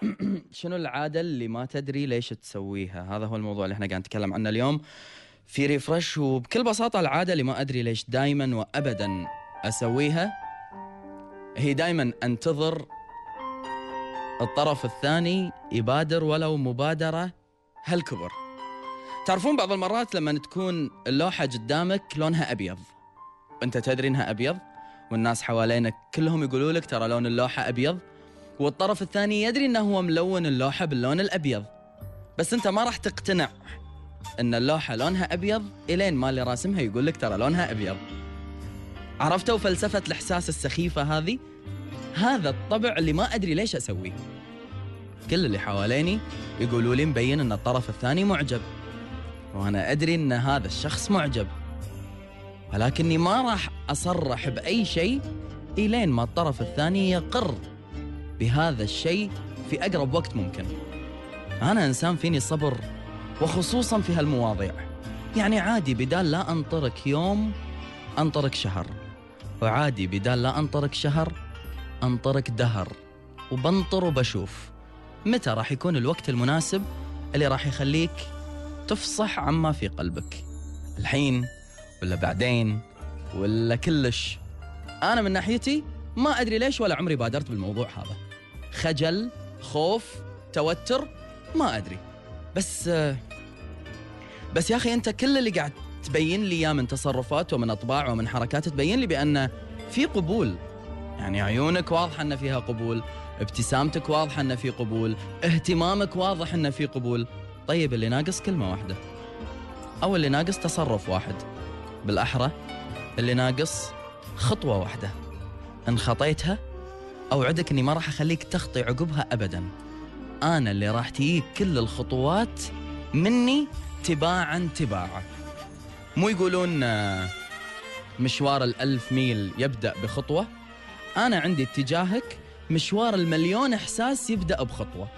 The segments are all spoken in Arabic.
شنو العادة اللي ما تدري ليش تسويها؟ هذا هو الموضوع اللي إحنا قاعد نتكلم عنه اليوم. في ريفرش وبكل بساطة العادة اللي ما أدري ليش دايما وأبدا أسويها هي دايما أنتظر الطرف الثاني يبادر ولو مبادرة هالكبر. تعرفون بعض المرات لما تكون اللوحة قدامك لونها أبيض. أنت تدري إنها أبيض؟ والناس حوالينك كلهم يقولوا لك ترى لون اللوحة أبيض. والطرف الثاني يدري إنه هو ملون اللوحة باللون الأبيض. بس أنت ما راح تقتنع إن اللوحة لونها أبيض إلين ما اللي راسمها يقول لك ترى لونها أبيض. عرفتوا فلسفة الإحساس السخيفة هذه؟ هذا الطبع اللي ما أدري ليش أسويه. كل اللي حواليني يقولوا لي مبين إن الطرف الثاني معجب. وأنا أدري إن هذا الشخص معجب. ولكني ما راح أصرح بأي شيء إلين ما الطرف الثاني يقر. بهذا الشيء في أقرب وقت ممكن. أنا إنسان فيني صبر وخصوصا في هالمواضيع. يعني عادي بدال لا أنطرك يوم أنطرك شهر. وعادي بدال لا أنطرك شهر أنطرك دهر. وبنطر وبشوف متى راح يكون الوقت المناسب اللي راح يخليك تفصح عما في قلبك. الحين ولا بعدين ولا كلش. أنا من ناحيتي ما أدري ليش ولا عمري بادرت بالموضوع هذا. خجل خوف توتر ما أدري. بس بس يا أخي أنت كل اللي قاعد تبين لي إياه من تصرفات ومن أطباع ومن حركات تبين لي بأن في قبول. يعني عيونك واضحة إن فيها قبول ابتسامتك واضحة إن في قبول اهتمامك واضح إن في قبول. طيب اللي ناقص كلمة واحدة. أو اللي ناقص تصرف واحد. بالأحرى اللي ناقص خطوة واحدة. إن خطيتها أوعدك إني ما راح أخليك تخطي عقبها ابدا. أنا اللي راح تجيك كل الخطوات مني تباعا تباعا. مو يقولون آه، مشوار الألف ميل يبدأ بخطوة. أنا عندي اتجاهك مشوار المليون إحساس يبدأ بخطوة.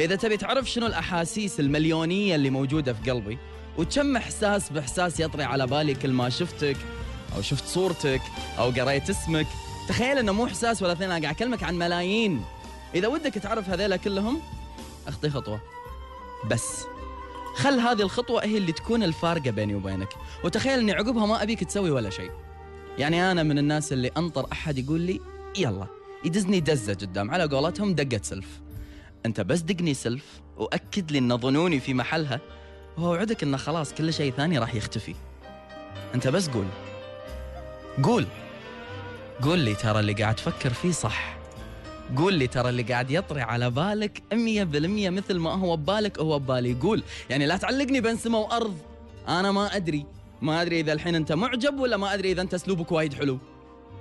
إذا تبي تعرف شنو الأحاسيس المليونية اللي موجودة في قلبي وكم إحساس بإحساس يطري على بالي كل ما شفتك أو شفت صورتك أو قريت اسمك تخيل إنه مو احساس ولا اثنين أنا قاعد أكلمك عن ملايين. إذا ودك تعرف هذيلا كلهم أخطي خطوة. بس خل هذه الخطوة هي اللي تكون الفارقة بيني وبينك. وتخيل إني عقبها ما أبيك تسوي ولا شيء. يعني أنا من الناس اللي أنطر أحد يقول لي يلا. يدزني دزة قدام على قولتهم دقة سلف. أنت بس دقني سلف وأكد لي إن ظنوني في محلها وأوعدك انه خلاص كل شيء ثاني راح يختفي. أنت بس قول. قول. قول لي ترى اللي قاعد تفكر فيه صح. قول لي ترى اللي قاعد يطري على بالك 100% مثل ما هو ببالك هو ببالي. قول. يعني لا تعلقني بين سماء وأرض. أنا ما أدري. ما أدري إذا الحين أنت معجب ولا ما أدري إذا أنت أسلوبك وايد حلو.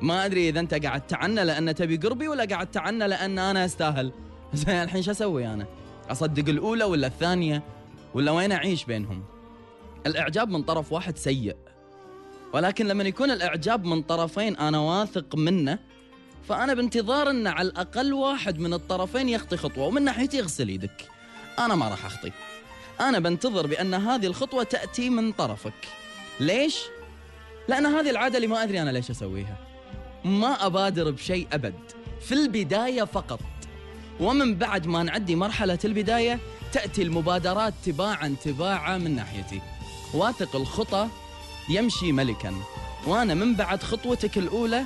ما أدري إذا أنت قاعد تعنى لأن تبي قربي ولا قاعد تعنى لأن أنا أستاهل. زين الحين شو أسوي أنا؟ أصدق الأولى ولا الثانية؟ ولا وين أعيش بينهم؟ الإعجاب من طرف واحد سيء. ولكن لما يكون الإعجاب من طرفين أنا واثق منه فأنا بانتظار أن على الأقل واحد من الطرفين يخطي خطوة ومن ناحيتي اغسل يدك. أنا ما راح أخطي. أنا بنتظر بأن هذه الخطوة تأتي من طرفك. ليش؟ لأن هذه العادة اللي ما أدري أنا ليش أسويها. ما أبادر بشيء أبد. في البداية فقط. ومن بعد ما نعدي مرحلة البداية تأتي المبادرات تباعا تباعا من ناحيتي. واثق الخطى يمشي ملكا. وأنا من بعد خطوتك الأولى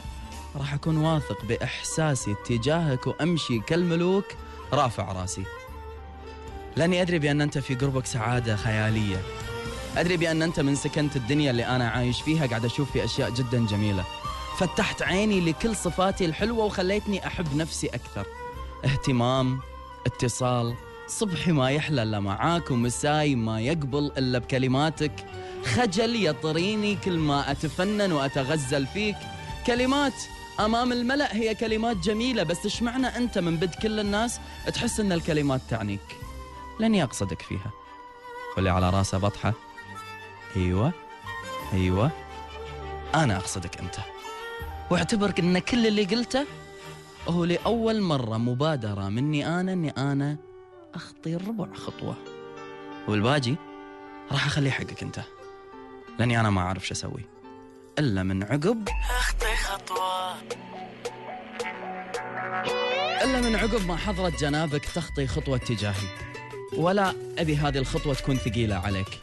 راح أكون واثق بإحساسي تجاهك وأمشي كالملوك. رافع راسي. لاني ادري بأن أنت في قربك سعادة خيالية. أدري بأن أنت من سكنت الدنيا اللي أنا عايش فيها. قاعد أشوف في أشياء جدا جميلة. فتحت عيني لكل صفاتي الحلوة وخليتني أحب نفسي أكثر. اهتمام اتصال صبحي ما يحلى الا معاك ومساي ما يقبل إلا بكلماتك. خجل يطريني كل ما أتفنن وأتغزل فيك. كلمات أمام الملأ هي كلمات جميلة بس إيش معنى أنت من بد كل الناس تحس أن الكلمات تعنيك؟ لاني أقصدك فيها. واللي على راسه بطحة. أيوة أيوة. أنا أقصدك أنت. واعتبرك أن كل اللي قلته هو لأول مرة مبادرة مني أنا أني أنا أخطي ربع خطوة. والباجي؟ راح أخليه حقك أنت. لأني أنا ما أعرف شو أسوي. إلا من عقب. اخطي خطوة. إلا من عقب ما حضرت جنابك تخطي خطوة تجاهي. ولا أبي هذه الخطوة تكون ثقيلة عليك.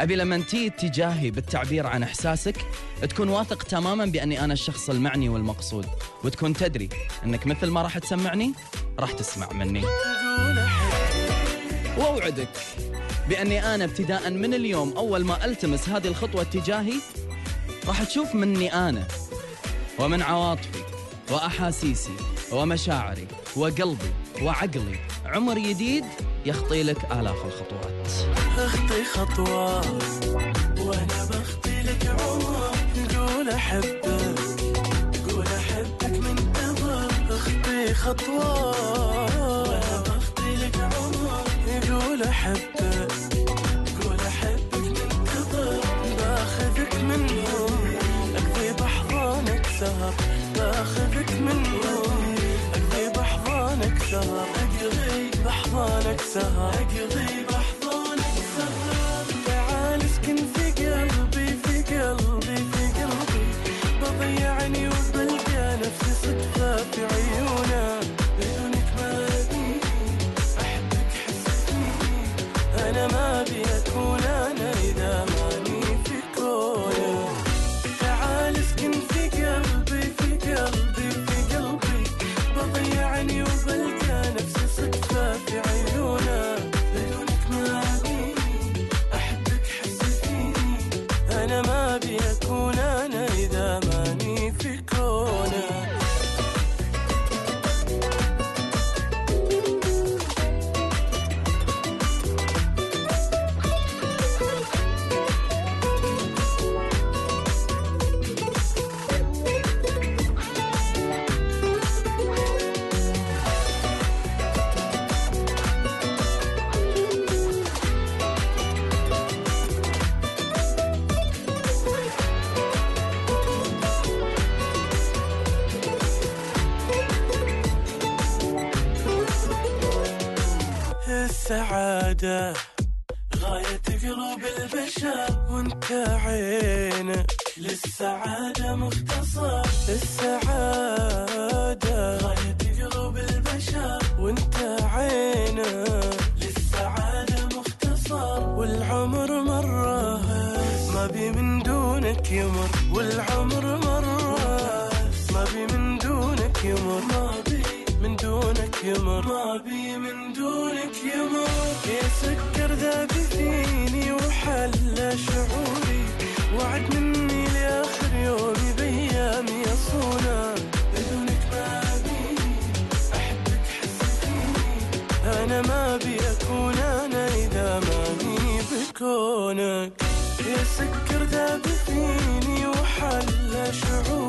أبي لما تيجي تجاهي بالتعبير عن إحساسك تكون واثق تماما بأني أنا الشخص المعني والمقصود. وتكون تدري أنك مثل ما راح تسمعني راح تسمع مني. وأوعدك بأني أنا ابتداء من اليوم أول ما ألتمس هذه الخطوة تجاهي راح تشوف مني أنا ومن عواطفي وأحاسيسي ومشاعري وقلبي وعقلي. عمر جديد يخطي لك آلاف الخطوات. أخطي خطوة وأنا بخطي لك عمر. قول أحبك قول أحبك من قبل. أخطي خطوة قول احبك قول احبك من قبل باخذك منهم أقضي بحضانك سهر. باخذك منهم أقضي بحضانك سهر. أقضي بحضانك سهر. أقضي بحضانك سهر. تعال اسكن في قلبي في قلبي في قلبي. بضيعني وبلقى نفسي صدفة السعادة غاية قلوب البشر وانت عينك للسعادة مختصر السعادة. غاية قلوب البشر وانت عينك للسعادة مختصر. والعمر مرة ما بي من دونك يمر والعمر مرة ما بي من دونك يمر. دونك يمر ما بي من دونك يمر يا سكر ذابي فيني وحل شعوري. وعد مني لآخر يومي بايامي اصونه بدونك ما بي أحبك حسيتني أنا ما بي أكون أنا إذا ماني بكونك. يا سكر ذاب فيني وحل شعوري.